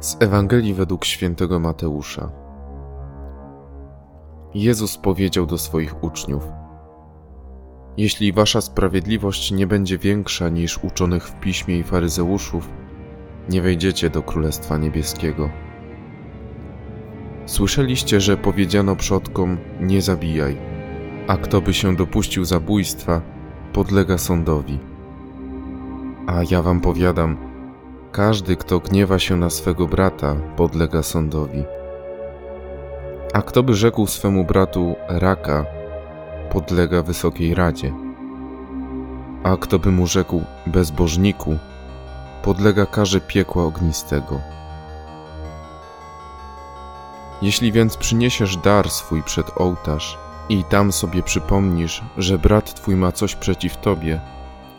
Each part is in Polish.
Z Ewangelii według świętego Mateusza. Jezus powiedział do swoich uczniów: Jeśli wasza sprawiedliwość nie będzie większa niż uczonych w piśmie i faryzeuszów, nie wejdziecie do Królestwa Niebieskiego. Słyszeliście, że powiedziano przodkom: Nie zabijaj, a kto by się dopuścił zabójstwa, podlega sądowi. A ja wam powiadam, każdy, kto gniewa się na swego brata, podlega sądowi. A kto by rzekł swemu bratu raka, podlega wysokiej radzie. A kto by mu rzekł bezbożniku, podlega karze piekła ognistego. Jeśli więc przyniesiesz dar swój przed ołtarz i tam sobie przypomnisz, że brat twój ma coś przeciw tobie,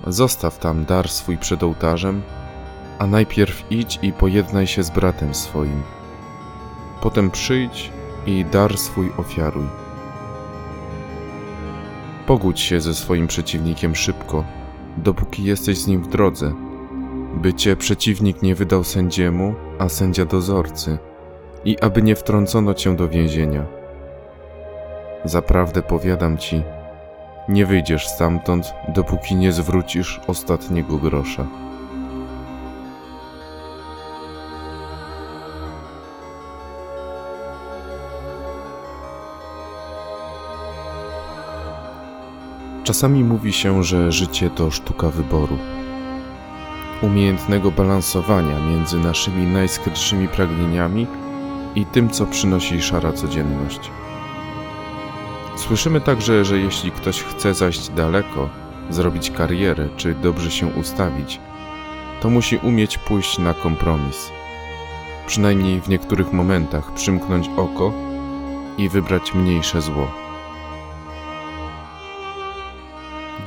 zostaw tam dar swój przed ołtarzem a najpierw idź i pojednaj się z bratem swoim. Potem przyjdź i dar swój ofiaruj. Pogódź się ze swoim przeciwnikiem szybko, dopóki jesteś z nim w drodze, by cię przeciwnik nie wydał sędziemu, a sędzia dozorcy, i aby nie wtrącono cię do więzienia. Zaprawdę powiadam ci, nie wyjdziesz stamtąd, dopóki nie zwrócisz ostatniego grosza. Czasami mówi się, że życie to sztuka wyboru, umiejętnego balansowania między naszymi najskrytszymi pragnieniami i tym, co przynosi szara codzienność. Słyszymy także, że jeśli ktoś chce zajść daleko, zrobić karierę czy dobrze się ustawić, to musi umieć pójść na kompromis. Przynajmniej w niektórych momentach przymknąć oko i wybrać mniejsze zło.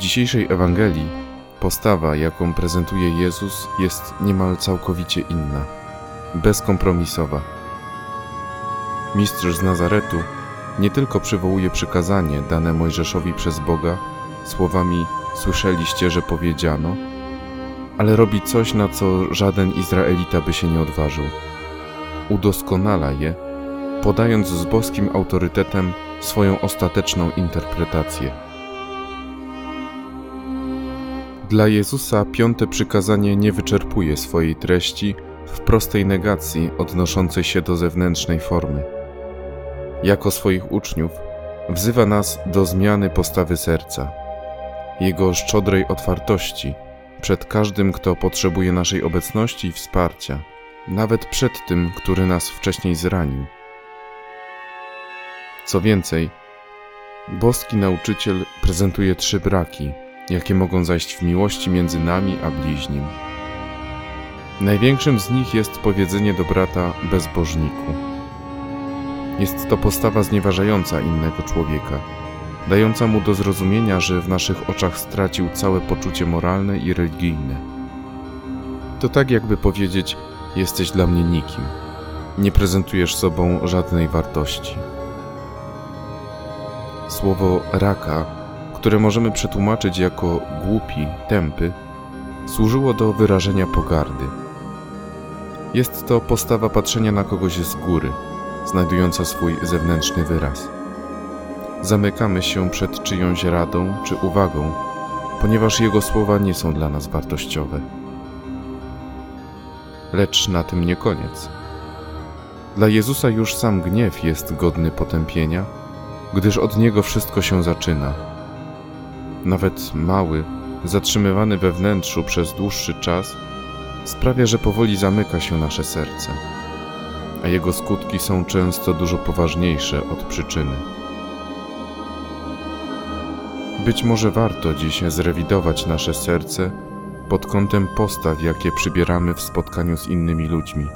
Dzisiejszej Ewangelii postawa, jaką prezentuje Jezus, jest niemal całkowicie inna, bezkompromisowa. Mistrz z Nazaretu nie tylko przywołuje przykazanie dane Mojżeszowi przez Boga słowami Słyszeliście, że powiedziano, ale robi coś, na co żaden Izraelita by się nie odważył. Udoskonala je, podając z boskim autorytetem swoją ostateczną interpretację. Dla Jezusa piąte przykazanie nie wyczerpuje swojej treści w prostej negacji odnoszącej się do zewnętrznej formy. Jako swoich uczniów wzywa nas do zmiany postawy serca, jego szczodrej otwartości przed każdym, kto potrzebuje naszej obecności i wsparcia, nawet przed tym, który nas wcześniej zranił. Co więcej, boski nauczyciel prezentuje trzy braki jakie mogą zajść w miłości między nami a bliźnim. Największym z nich jest powiedzenie do brata bezbożniku. Jest to postawa znieważająca innego człowieka, dająca mu do zrozumienia, że w naszych oczach stracił całe poczucie moralne i religijne. To tak jakby powiedzieć: Jesteś dla mnie nikim, nie prezentujesz sobą żadnej wartości. Słowo raka które możemy przetłumaczyć jako głupi, tępy, służyło do wyrażenia pogardy. Jest to postawa patrzenia na kogoś z góry, znajdująca swój zewnętrzny wyraz. Zamykamy się przed czyjąś radą czy uwagą, ponieważ jego słowa nie są dla nas wartościowe. Lecz na tym nie koniec. Dla Jezusa już sam gniew jest godny potępienia, gdyż od niego wszystko się zaczyna nawet mały, zatrzymywany we wnętrzu przez dłuższy czas, sprawia, że powoli zamyka się nasze serce, a jego skutki są często dużo poważniejsze od przyczyny. Być może warto dziś zrewidować nasze serce pod kątem postaw, jakie przybieramy w spotkaniu z innymi ludźmi.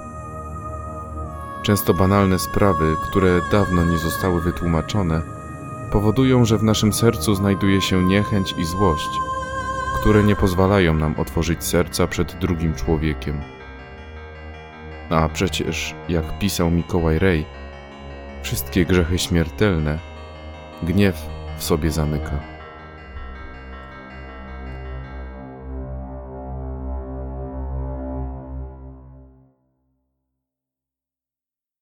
Często banalne sprawy, które dawno nie zostały wytłumaczone, powodują, że w naszym sercu znajduje się niechęć i złość, które nie pozwalają nam otworzyć serca przed drugim człowiekiem. A przecież, jak pisał Mikołaj Rej, wszystkie grzechy śmiertelne gniew w sobie zamyka.